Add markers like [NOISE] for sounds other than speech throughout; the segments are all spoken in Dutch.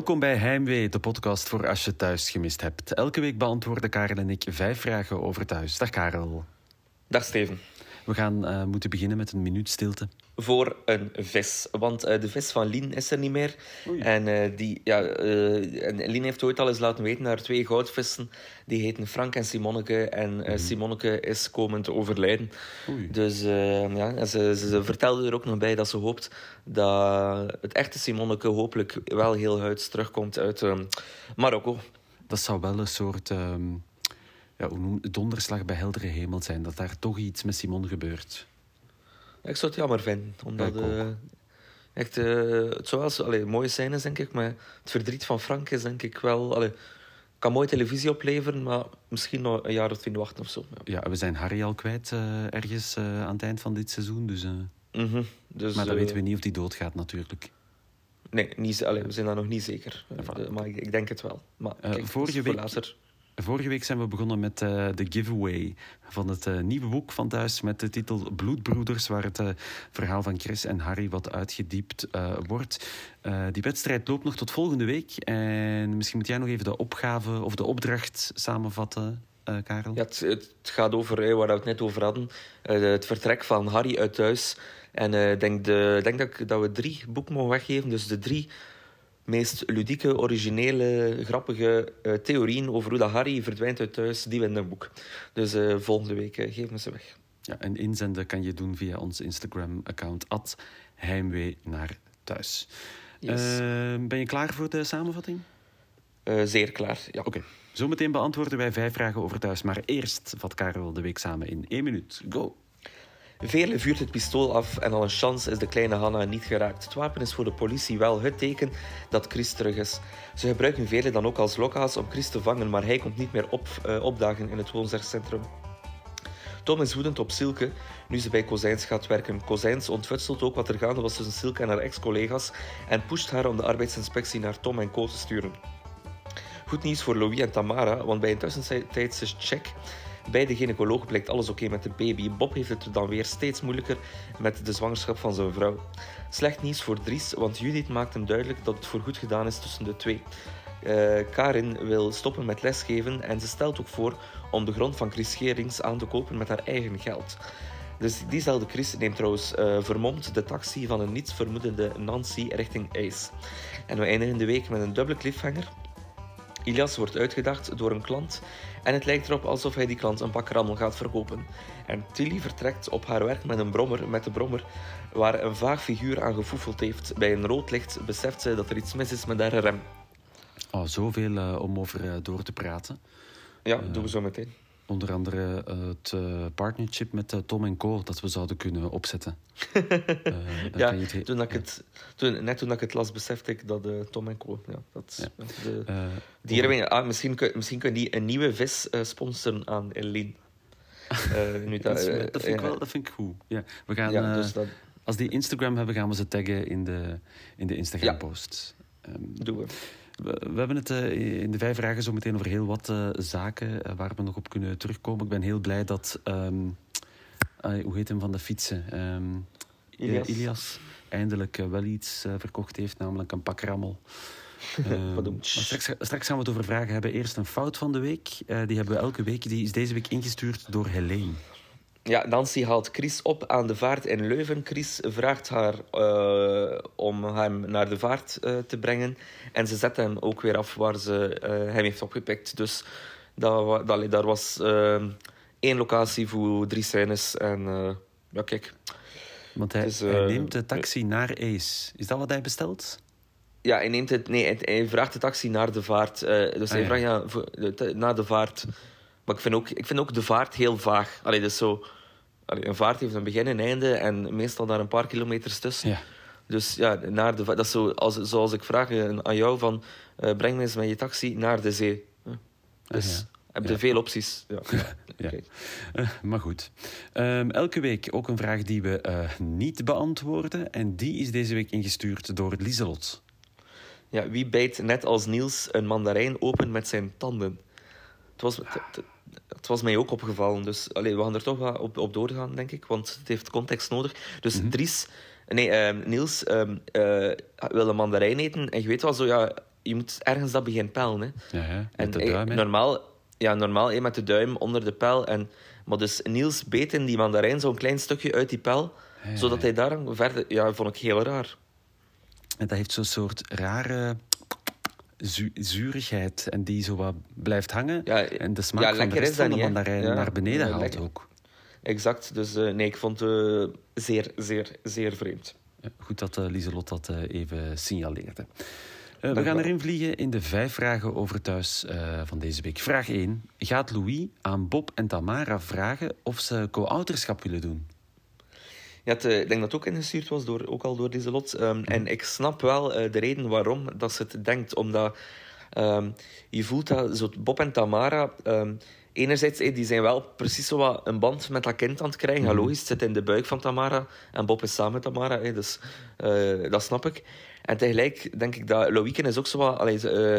Welkom bij Heimwee, de podcast voor als je thuis gemist hebt. Elke week beantwoorden Karel en ik vijf vragen over thuis. Dag Karel. Dag Steven. We gaan uh, moeten beginnen met een minuut stilte. Voor een vis. Want uh, de vis van Lien is er niet meer. Oei. En, uh, die, ja, en Lien heeft ooit al eens laten weten naar twee goudvissen. Die heten Frank en Simonneke. En mm. Simonneke is komen te overlijden. Oei. Dus ja, ze, ze, vertelde er ook nog bij dat ze hoopt dat het echte Simonneke hopelijk wel heel huids terugkomt uit Marokko. Dat zou wel een soort... Um ja, donderslag bij heldere hemel zijn. Dat daar toch iets met Simon gebeurt. Ik zou het jammer vinden. Omdat uh, echt, uh, het zou wel allee, mooie scènes, denk ik. Maar het verdriet van Frank is denk ik wel... Allee, kan mooi televisie opleveren, maar misschien nog een jaar of tien wachten of zo. Ja, we zijn Harry al kwijt uh, ergens aan het eind van dit seizoen. Dus, mm -hmm. dus maar dan weten we niet of die doodgaat natuurlijk. Nee, niet, allee, we zijn daar nog niet zeker. maar ik, ik, denk het wel. Maar kijk, vorige week... Vorige week zijn we begonnen met uh, de giveaway van het uh, nieuwe boek van thuis met de titel Bloedbroeders, waar het uh, verhaal van Chris en Harry wat uitgediept wordt. die wedstrijd loopt nog tot volgende week en misschien moet jij nog even de opgave of de opdracht samenvatten. Karel? Ja, het, het, gaat over waar we het net over hadden. het vertrek van Harry uit thuis. En ik denk, de, denk dat, dat we drie boeken mogen weggeven. Dus de drie meest ludieke, originele, grappige uh, theorieën over hoe dat Harry verdwijnt uit thuis, die in een boek. Dus uh, volgende week uh, geven we ze weg. Ja, en inzenden kan je doen via ons Instagram-account heimwee naar thuis. Yes. ben je klaar voor de samenvatting? zeer klaar, ja. Oké. Okay. Zometeen beantwoorden wij vijf vragen over thuis. Maar eerst vat Karel de week samen in één minuut. Go! Vele vuurt het pistool af en al een chance is de kleine Hanna niet geraakt. Het wapen is voor de politie wel het teken dat Chris terug is. Ze gebruiken velen dan ook als lokaas om Chris te vangen, maar hij komt niet meer op, uh, opdagen in het woonzorgcentrum. Tom is woedend op Silke nu ze bij Kozijns gaat werken. Kozijns ontfutselt ook wat er gaande was tussen Silke en haar ex-collega's en pusht haar om de arbeidsinspectie naar Tom en Co te sturen. Goed nieuws voor Louis en Tamara, want bij een tussentijdse check bij de gynaecoloog blijkt alles oké met de baby. Bob heeft het dan weer steeds moeilijker met de zwangerschap van zijn vrouw. Slecht nieuws voor Dries, want Judith maakt hem duidelijk dat het voorgoed gedaan is tussen de twee. Uh, Karin wil stoppen met lesgeven en ze stelt ook voor om de grond van Chris Gerings aan te kopen met haar eigen geld. Dus diezelfde Chris neemt trouwens uh, vermomd de taxi van een niets vermoedende Nancy richting IJs. En we eindigen de week met een dubbele cliffhanger. Ilias wordt uitgedacht door een klant en het lijkt erop alsof hij die klant een pak rammel gaat verkopen. En Tilly vertrekt op haar werk met een brommer, met de brommer, waar een vaag figuur aan gefoefeld heeft. Bij een rood licht beseft ze dat er iets mis is met haar rem. Oh, zoveel uh, om over uh, door te praten. Ja, uh, doen we zo meteen. Onder andere het partnership met Tom en Co. dat we zouden kunnen opzetten. [LAUGHS] ja, toen ik het, toen, net toen ik het las, besefte ik dat Tom Co. Ja, dat, ja. De, die ah, misschien, misschien kunnen die een nieuwe vis sponsoren aan Eline. [LAUGHS] nu dat, dat, vind ik wel, dat vind ik goed. Ja, we gaan, ja, dus dat... Als die Instagram hebben, gaan we ze taggen in de, in de Instagram-posts. Ja. Um, Doen we. We, hebben het uh, in de vijf vragen zo meteen over heel wat uh, zaken uh, waar we nog op kunnen terugkomen. Ik ben heel blij dat, um, hoe heet hem van de fietsen? Um, Ilias. Ilias. eindelijk wel iets verkocht heeft, namelijk een pak rammel. [LAUGHS] Um, straks, straks, gaan we het over vragen hebben. Eerst een fout van de week. die hebben we elke week. Die is deze week ingestuurd door Helene. Ja, Nancy haalt Chris op aan de vaart in Leuven. Chris vraagt haar uh, om hem naar de vaart uh, te brengen. En ze zet hem ook weer af waar ze uh, hem heeft opgepikt. Dus dat, dat, daar was één locatie voor drie scènes. En ja, kijk. Want hij, dus, hij neemt de taxi naar Ace. Is dat wat hij bestelt? Ja, hij, neemt het, nee, hij vraagt de taxi naar de vaart. dus ah, hij ja. vraagt ja, naar de vaart maar ik vind ook, ik vind ook de vaart heel vaag. Allee, dus zo, allee, een vaart heeft een begin en einde en meestal daar een paar kilometers tussen. Ja. Dus ja, naar de, dat is zo, als, zoals ik vraag aan jou van uh, breng me eens met je taxi naar de zee. Dus ah, heb je veel opties. Ja. [LAUGHS] ja. [LAUGHS] Uh, maar goed. Um, elke week ook een vraag die we uh, niet beantwoorden. En die is deze week ingestuurd door Lieselot. Ja, wie bijt net als Niels een mandarijn open met zijn tanden? Het was, het was mij ook opgevallen. Dus allee, we gaan er toch wel op, op doorgaan, denk ik. Want het heeft context nodig. Dus mm -hmm. Dries... Nee, uh, Niels um, uh, wil een mandarijn eten. En je weet wel zo, ja... je moet ergens dat beginnen pellen. Hè. Ja, met En de duim, hè. normaal, ja, normaal eh, met de duim onder de pijl. En, maar dus Niels beet in die mandarijn zo'n klein stukje uit die pijl, Ja, ja, zodat ja. hij daar verder... Ja, vond ik heel raar. En dat heeft zo'n soort rare zu- zurigheid. En die zo wat blijft hangen. Ja, en de smaak ja, van de rest van de niet, mandarijn Ja, naar beneden ja, haalt lekker. ook. Exact. Dus eh, nee, ik vond het zeer, zeer, zeer vreemd. Goed dat eh, Lieselot dat eh, even signaleerde. Eh, we gaan erin vliegen in de vijf vragen over thuis eh, van deze week. Vraag 1. Gaat Louis aan Bob en Tamara vragen of ze co-ouderschap willen doen? Ja, het, eh, ik denk dat het ook ingestuurd was, door, ook al door Lieselot. Um, En ik snap wel eh, de reden waarom dat ze het denkt. Omdat ehm, je voelt dat zo Bob en Tamara... ehm, enerzijds, eh, die zijn wel precies zo wat een band met dat kind aan het krijgen. Ja, logisch, het zit in de buik van Tamara. En Bob is samen met Tamara, dus dat snap ik. En tegelijk denk ik dat Loïken is ook zo wat... Allee, eh,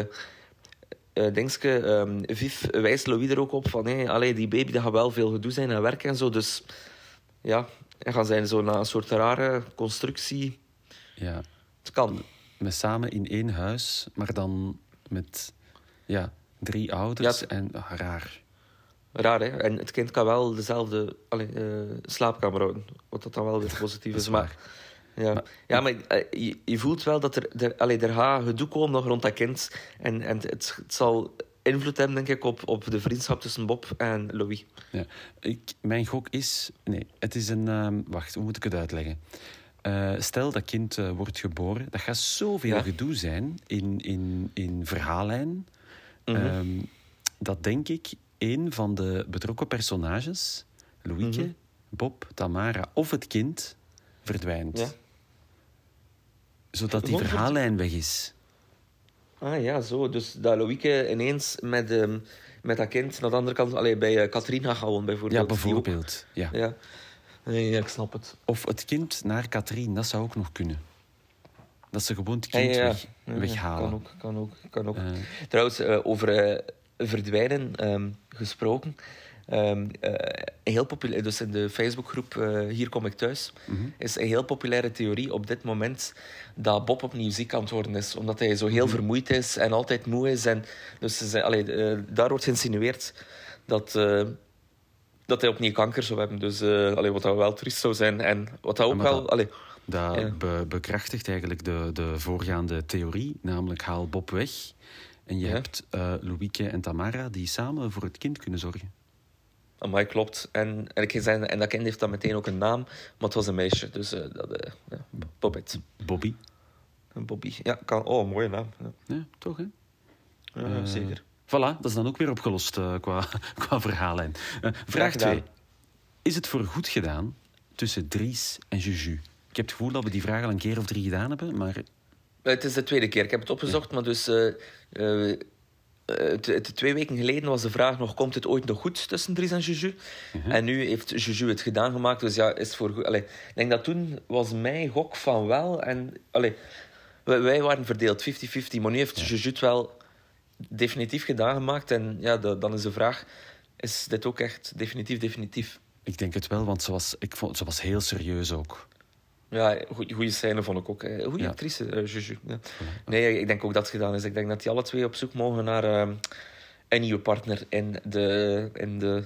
eh, Dingske, ehm, Viv wijst Louis er ook op van... Hey, allee, die baby dat gaat wel veel gedoe zijn en werk en zo, dus... Ja, en gaan zijn zo naar een soort rare constructie. Ja, Het kan. met samen in één huis, maar dan met ja, drie ouders. Ja, en ah, raar. Raar, hè? En het kind kan wel dezelfde allee, eh, slaapkamer houden. Wat dat dan wel weer positief [LAUGHS] is. Maar, ja. Maar- ja, maar eh, je, je voelt wel dat er, er, allee, er gaat gedoe komen nog rond dat kind. En, en het, het zal invloed hebben, denk ik, op, op de vriendschap tussen Bob en Louis. Ja. Ik, mijn gok is... Nee, het is een... ehm, wacht, hoe moet ik het uitleggen? Eh, stel dat kind eh, wordt geboren. Dat gaat zoveel Ja. gedoe zijn in, in, in verhaallijn. Mhm. Ehm, dat denk ik een van de betrokken personages, Louieke, Mhm. Bob, Tamara of het kind, verdwijnt. Ja. Zodat die verhaallijn weg is. Ah ja, zo. Dus dat Louieke ineens met, ehm, met dat kind naar de andere kant... Allee, bij Katrien gaat gaan, bijvoorbeeld. Ja, bijvoorbeeld. Ja. Ja. Nee, ja, ik snap het. Of het kind naar Katrien, dat zou ook nog kunnen. Dat ze gewoon het kind ja, ja. weg, weghalen. Kan ook, kan ook. Kan ook. Eh, Trouwens, eh, over eh, verdwijnen ehm, gesproken. Een heel populair, dus in de Facebookgroep eh, Hier kom ik thuis, Mhm. is een heel populaire theorie op dit moment dat Bob opnieuw ziek aan het worden is. Omdat hij zo heel vermoeid is en altijd moe is. En dus ze zei- allee, eh, daar wordt geïnsinueerd dat, dat hij opnieuw kanker zou hebben. Dus allee, wat dat wel triest zou zijn. En wat dat ook wel... dat- allee, Dat Ja. be- bekrachtigt eigenlijk de, de voorgaande theorie, namelijk haal Bob weg. En je Ja. hebt eh Louieke en Tamara die samen voor het kind kunnen zorgen. Amai, klopt. En, en, ik zei, en dat kind heeft dan meteen ook een naam, maar het was een meisje. Dus eh, dat, ja, Bobbit. Bobby. Bobby. Ja, kan, oh, mooie naam. Ja, Ja, toch hè? ja, zeker. Voilà, dat is dan ook weer opgelost eh, qua, [LAUGHS] qua verhaallijn. Vraag gedaan. 2. Is het voor goed gedaan tussen Dries en Juju? Ik heb het gevoel dat we die vraag al een keer of drie gedaan hebben, maar Het is de tweede keer. Ik heb het opgezocht, maar dus... twee weken geleden was de vraag nog... Komt het ooit nog goed tussen Dries en Juju? En nu heeft Juju het gedaan gemaakt. Dus ja, is voor. Allee, ik denk dat toen was mijn gok van wel. En allee, wij, waren verdeeld 50-50. Maar nu heeft Juju het wel definitief gedaan gemaakt. En ja, de- dan is de vraag... Is dit ook echt definitief, definitief? ik denk het wel, want ze was, ik vond, ze was heel serieus ook. Ja, goede scène vond ik ook. Goede Ja. actrice, eh, Juju. Ja. Nee, ik denk ook dat het gedaan is. Ik denk dat die alle twee op zoek mogen naar ehm, een nieuwe partner in de... In de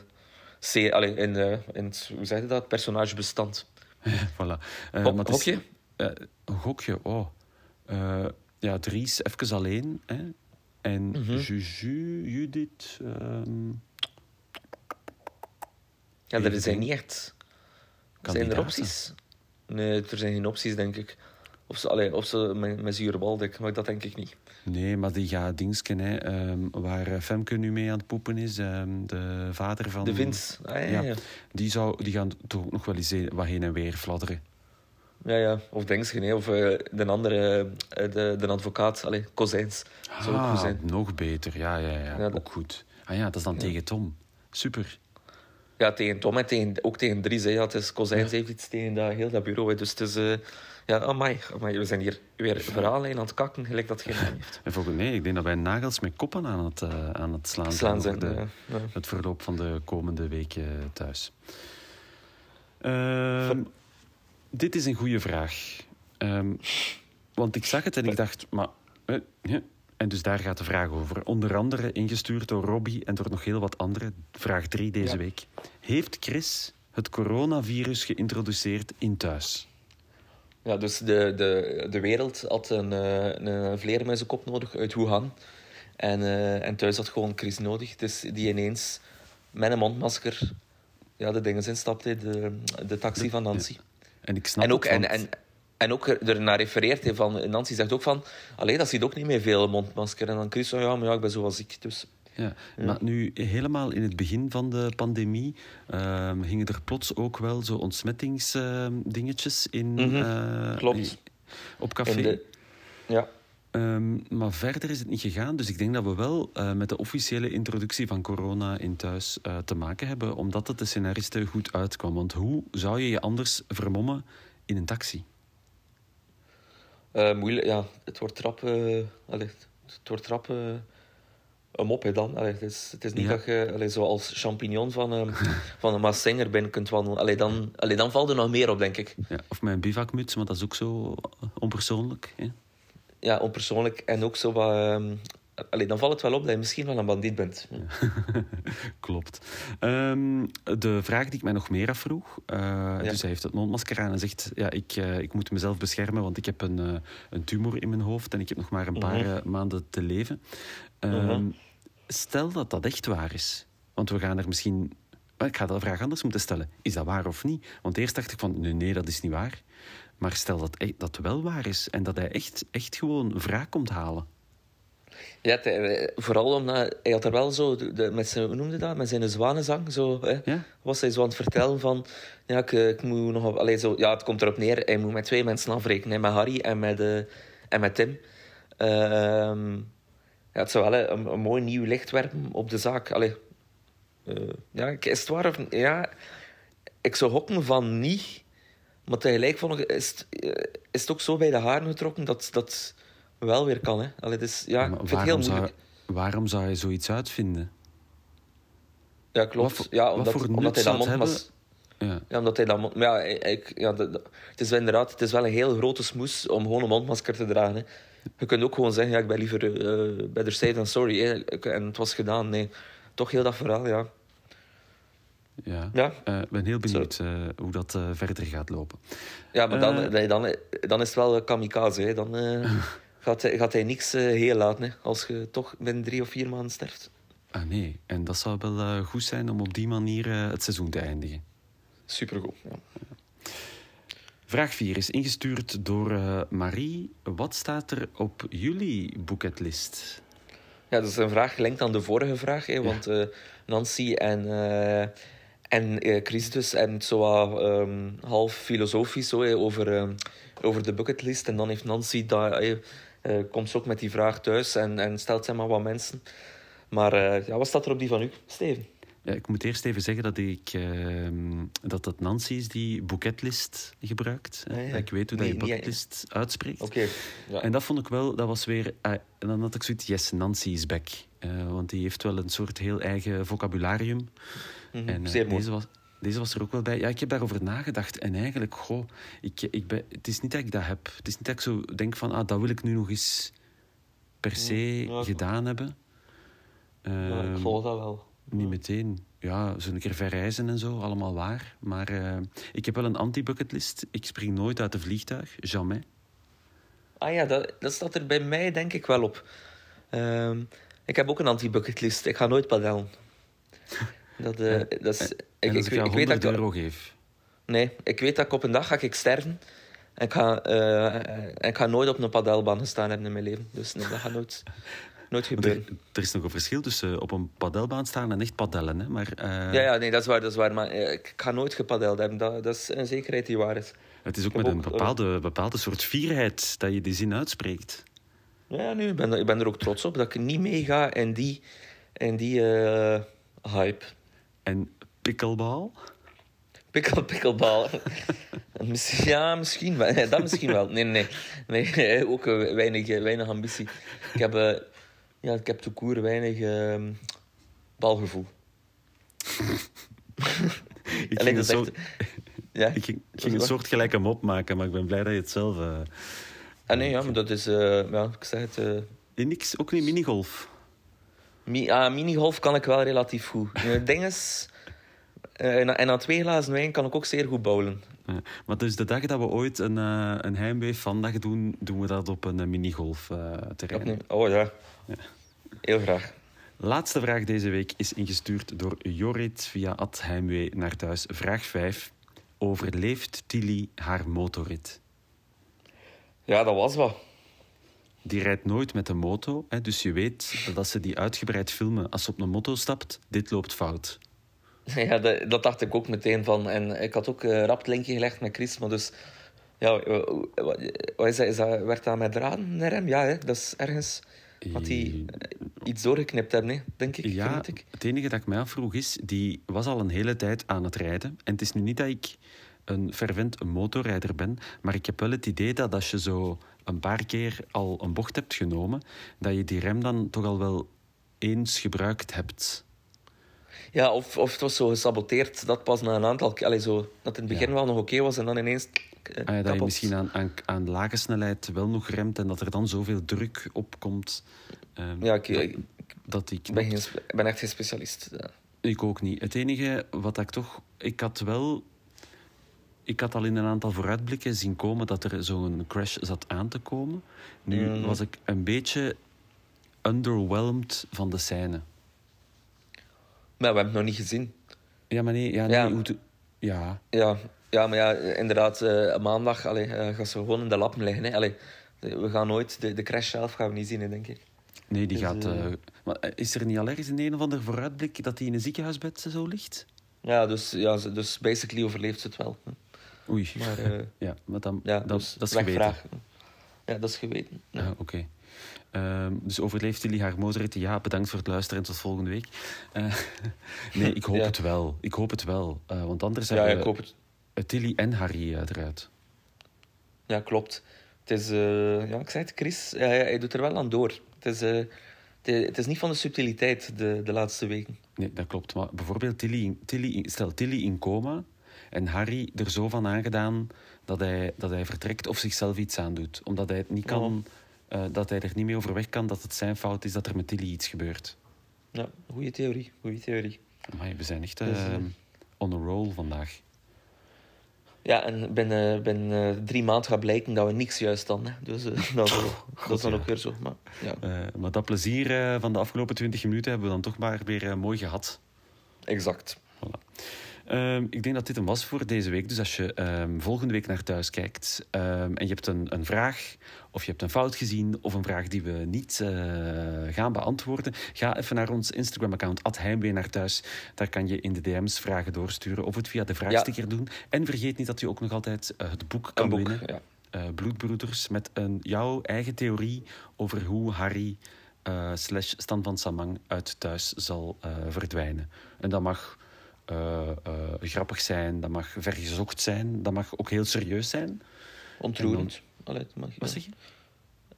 allee, in, de, in het, hoe zeg je dat? Personagebestand. [LAUGHS] voilà. Eh, maar het is- hokje? eh, een gokje, oh. Eh, ja, Dries even alleen. Hè? En Mhm. Juju, Judith... ehm, Ja, er zijn niet echt... Zijn er opties? Nee, er zijn geen opties, denk ik. Of ze, allee, of ze met, met zure baldik, maar dat denk ik niet. Nee, maar die gaat dingsken, hè, ehm, waar eh, Femke nu mee aan het poepen is. ehm, de vader van... De Vince. Ah, ja, Ja. ja. Die, zou, die gaan toch nog wel eens eh, wat heen en weer fladderen. Ja, ja. Of Dengsken, hè. of eh, de andere, de, de advocaat, allee, Kozijns. Zou ook goed Ah, zijn. nog beter. Ja, ja, ja. Ja, dat- ook goed. Ah ja, dat is dan tegen Tom. Super. Ja, tegen Tom en tegen, ook tegen Dries. Hè. Ja, het is Kozijns heeft iets tegen dat, heel dat bureau. Hè. Dus het is... eh, ja, amai, amai. We zijn hier weer verhalen aan het kakken, gelijk dat geen heeft. [LAUGHS] En volgens nee, ik denk dat wij nagels met koppen aan het, eh, aan het slaan, Slaan zijn de, ja, ja. het verloop van de komende weken thuis. Ehm, dit is een goede vraag. Ehm, want ik zag het en ik dacht, maar eh, En dus daar gaat de vraag over. Onder andere ingestuurd door Robbie en door nog heel wat anderen. Vraag 3 deze week. Heeft Chris het coronavirus geïntroduceerd in thuis? Ja, dus de, de, de wereld had een, een, een vleermuizenkop nodig uit Wuhan. En, uh, en thuis had gewoon Chris nodig. Dus die ineens met een mondmasker ja, de dingen instapte, de, de taxi van Nancy. En ik snap en ook, het, want... en, en, en ook ernaar refereert hij van... Nancy zegt ook van... Allee, dat ziet ook niet meer veel mondmasker. En dan Chris zo, ja, maar ja, ik ben zo als ik, dus... Ja, maar nu helemaal in het begin van de pandemie uh, gingen er plots ook wel zo ontsmettingsdingetjes uh, in. Mhm. Uh, Klopt. Op café. De... Ja. Um, maar verder is het niet gegaan. Dus ik denk dat we wel uh, met de officiële introductie van corona in thuis uh, te maken hebben, omdat het de scenaristen goed uitkwam. Want hoe zou je je anders vermommen in een taxi? Uh, moeilijk, ja. Het wordt trap. Allez, het wordt trap. een mop, hè, dan. Allee, het, is, het is niet ja. dat je allee, zo als champignon van, um, van een Massinger binnen kunt wandelen. Allee, dan, allee, dan valt er nog meer op, denk ik. Ja, of mijn bivakmuts, maar dat is ook zo onpersoonlijk. Hè? ja, onpersoonlijk en ook zo wat. Um, allee, dan valt het wel op dat je misschien wel een bandiet bent. [LAUGHS] Klopt. Um, de vraag die ik mij nog meer afvroeg. Uh, ja. Dus hij heeft het mondmasker aan en zegt: ja, ik, uh, ik moet mezelf beschermen, want ik heb een, uh, een tumor in mijn hoofd en ik heb nog maar een paar Mhm. maanden te leven. Um, stel dat dat echt waar is, want we gaan er misschien. Ik ga de vraag anders moeten stellen. Is dat waar of niet? Want eerst dacht ik van nee, nee, dat is niet waar. Maar stel dat e-, dat wel waar is en dat hij echt, echt gewoon wraak komt halen. Ja, te, vooral omdat hij had er wel zo, de, met zijn, hoe noemde dat? Met zijn zwanenzang, zo, hè, ja? was hij zo aan het vertellen van, ja, ik, ik moet nog, allee, zo, ja, het komt erop neer, hij moet met twee mensen afrekenen, met Harry en met, uh, en met Tim. Uh, ja, het zou wel een, een, mooi nieuw licht werpen op de zaak. Allee, uh, ja, is het waar of Ja, ik zou hokken van niet, maar tegelijk vond ik, is, het, is het ook zo bij de haren getrokken dat dat wel weer kan. Hè? Allee, dus, ja, ik vind het heel moeilijk. Waarom zou je zoiets uitvinden? Ja, klopt. Wat, ja, omdat, voor omdat hij dat hebben... was, ja. ja. omdat hij dat mond... Ja, ik, ja, de, de, het is inderdaad het is wel een heel grote smoes om gewoon een mondmasker te dragen. Hè. Je kunt ook gewoon zeggen, ja, ik ben liever uh, better safe than sorry. Hè. En het was gedaan. Nee, toch heel dat verhaal, ja. Ja, ik ja. uh, ben heel benieuwd uh, hoe dat uh, verder gaat lopen. Ja, maar dan, dan, dan, dan is het wel kamikaze. Hè. Dan [LAUGHS] gaat, hij, gaat hij niks heel laten, hè, als je toch binnen drie of vier maanden sterft. Ah nee, en dat zou wel goed zijn om op die manier het seizoen te eindigen. Supergoed, ja. Vraag 4 is ingestuurd door uh, Marie. Wat staat er op jullie bucketlist? Ja, dat is een vraag gelinkt aan de vorige vraag. Hè, ja. Want uh, Nancy en, uh, en Chris dus en zo um, half filosofisch zo, over, um, over de bucketlist. En dan heeft Nancy daar, komt ze ook met die vraag thuis en, en stelt zij maar wat mensen. Maar ja, wat staat er op die van u, Steven? Ja, ik moet eerst even zeggen dat, ik, uh, dat het Nancy is die boeketlist gebruikt. Ah, ja. Ik weet hoe nee, dat je boeketlist uitspreekt. Okay, ja. En dat vond ik wel, dat was weer... Uh, en dan had ik zoiets, yes, Nancy is back. Uh, want die heeft wel een soort heel eigen vocabularium. Mm -hmm. en Zeer deze was, deze was er ook wel bij. Ja, ik heb daarover nagedacht. En eigenlijk, goh, ik, ik ben, het is niet dat ik dat heb. Het is niet dat ik zo denk van, ah, dat wil ik nu nog eens per se ja, gedaan hebben. ja, ik volg dat wel. Niet meteen. Ja, zo'n keer verreizen en zo, allemaal waar. Maar uh, ik heb wel een anti-bucketlist. Ik spring nooit uit een vliegtuig, jamais. Ah ja, dat, dat staat er bij mij denk ik wel op. Uh, ik heb ook een anti-bucketlist. Ik ga nooit padellen. [LAUGHS] Dat, uh, dat is, en, ik, en ik, ik, ik weet dat ik euro geef? Nee, ik weet dat ik op een dag ga ik sterven. En ik ga, en ik ga nooit op een padelbaan gestaan hebben in mijn leven. Dus nee, dat gaat nooit... [LAUGHS] Nooit gebeuren. Er, er, is nog een verschil tussen op een padelbaan staan en echt padellen. Hè? Maar, uh... ja, ja, nee, dat is waar. Dat is waar maar ik ga nooit gepadeld hebben. Dat, dat is een zekerheid die waar is. Het is ook met een bepaalde, bepaalde soort fierheid dat je die zin uitspreekt. Ja, nu, ik, ben, ik ben er ook trots op dat ik niet meega in die, in die hype. En pikkelbal? Pikkel, pikkelbal. [LAUGHS] ja, misschien wel. Dat misschien wel. Nee, nee. nee [LAUGHS] ook weinig, weinig ambitie. Ik heb ja, ik heb toekoer weinig uh, balgevoel. [LAUGHS] ik ging, een, soort, ja? ik ging, ging een soort gelijke mop maken, maar ik ben blij dat je het zelf... Uh, ah, nee, ja, maar dat is... Ja, ik zeg het... niks, ook niet minigolf? Mi ah, minigolf kan ik wel relatief goed. Het ding is... Uh, en, en aan twee glazen wijn kan ik ook zeer goed bouwen. Ja, maar dus de dag dat we ooit een, uh, een heimwee-vandag doen, doen we dat op een uh, minigolf-terrein. oh ja. ja. Heel graag. Laatste vraag deze week is ingestuurd door Jorrit via Ad Heimwee naar thuis. Vraag 5. Overleeft Tilly haar motorrit? Ja, dat was wat. Die rijdt nooit met de moto, hè, dus je weet dat ze die uitgebreid filmen als ze op een moto stapt. Dit loopt fout. [LAUGHS] Ja, dat, dat dacht ik ook meteen van. En ik had ook uh, rap het linkje gelegd met Chris, maar dus... Ja, wat is dat? Is dat werd dat met draden naar hem? Ja, hè? dat is ergens... Had hij iets doorgeknipt hebben, denk ik. Ja, ik. het enige dat ik mij afvroeg is, die was al een hele tijd aan het rijden. En het is nu niet dat ik een fervent motorrijder ben, maar ik heb wel het idee dat als je zo een paar keer al een bocht hebt genomen, dat je die rem dan toch al wel eens gebruikt hebt. Ja, of, of het was zo gesaboteerd dat pas na een aantal keer... Zo, dat in het begin wel nog oké was en dan ineens... Eh, ah, ja, dat je misschien aan, aan, aan lage snelheid wel nog remt en dat er dan zoveel druk op komt. Um, ja, ik, ik, dat ik ben, geen, ben echt geen specialist. Ja. Ik ook niet. Het enige wat ik toch... Ik had wel... Ik had al in een aantal vooruitblikken zien komen dat er zo'n crash zat aan te komen. Nu mm. was ik een beetje underwhelmed van de scène. Maar we hebben het nog niet gezien. Ja, maar nee, ja, nee, ja. Hoe ja. ja. Ja, maar ja, inderdaad, uh, maandag allee, uh, gaat ze gewoon in de lappen liggen. Hè. Allee, we gaan nooit, de, de crash zelf gaan we niet zien, denk ik. Nee, die dus, gaat... Uh, maar is er niet al ergens in een of ander vooruitblik dat hij in een ziekenhuisbed zo ligt? Ja, dus, ja, dus basically overleeft ze het wel. Oei. Maar, [LAUGHS] ja, maar dan, ja, dat, dus dat is geweten. Ja, dat is geweten. Ja, oké. Okay. Uh, dus overleeft jullie haar motorrit? Ja, bedankt voor het luisteren en tot volgende week. Uh, [LAUGHS] nee, ik hoop [LAUGHS] ja. het wel. Ik hoop het wel. Uh, want anders ja, hebben ik hoop het. Tilly en Harry eruit. Ja, klopt. Het is, ja, ik zei het, Chris, ja, hij doet er wel aan door. Het is, het is niet van de subtiliteit de, de laatste weken. Nee, dat klopt. Maar bijvoorbeeld, Tilly, Tilly, stel Tilly in coma en Harry er zo van aangedaan dat hij, dat hij vertrekt of zichzelf iets aandoet. Omdat hij het niet kan... Oh uh, dat hij er niet mee overweg kan dat het zijn fout is dat er met Tilly iets gebeurt. Ja, goede theorie. Goede theorie. Maar we zijn echt uh, dus, uh, on a roll vandaag. Ja, en binnen, binnen drie maanden gaat blijken dat we niks juist dan. Hè. Dus [LAUGHS] dat, dat is dan ook weer zo. Maar, ja. maar dat plezier van de afgelopen twintig minuten hebben we dan toch maar weer mooi gehad. Exact. Voilà. Um, ik denk dat dit hem was voor deze week. Dus als je um, volgende week naar thuis kijkt um, en je hebt een, een, vraag, of je hebt een fout gezien, of een vraag die we niet uh, gaan beantwoorden, ga even naar ons Instagram-account, Heimwee naar thuis. Daar kan je in de DM's vragen doorsturen of het via de vraagsticker ja. doen. En vergeet niet dat je ook nog altijd uh, het boek kan boek, winnen. Ja. Uh, Bloedbroeders, met een, jouw eigen theorie over hoe Harry slash Stan van Samang uit thuis zal verdwijnen. En dat mag uh, uh, grappig zijn, dat mag vergezocht zijn, dat mag ook heel serieus zijn. Ontroerend. Dan... Allee, mag. Wat zeg je?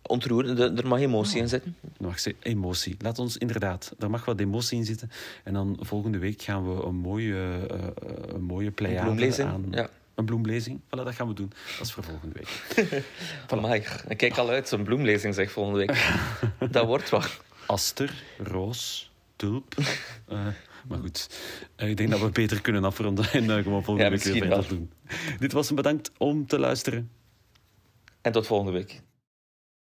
Ontroerend, er mag emotie oh. in zitten. Er mag emotie. Laat ons inderdaad, er mag wat emotie in zitten. En dan volgende week gaan we een mooie, uh, een mooie pleiade aan... Ja. Een bloemlezing. Voilà, dat gaan we doen. Dat is voor volgende week. [LAUGHS] voilà. ik kijk al uit, zo'n bloemlezing zeg volgende week. [LAUGHS] dat wordt wat. Aster, roos, tulp. [LAUGHS] Maar goed, eh, ik denk dat we beter kunnen afronden en uh, gewoon volgende ja, week weer verder doen. Dit was een bedankt om te luisteren. En tot volgende week.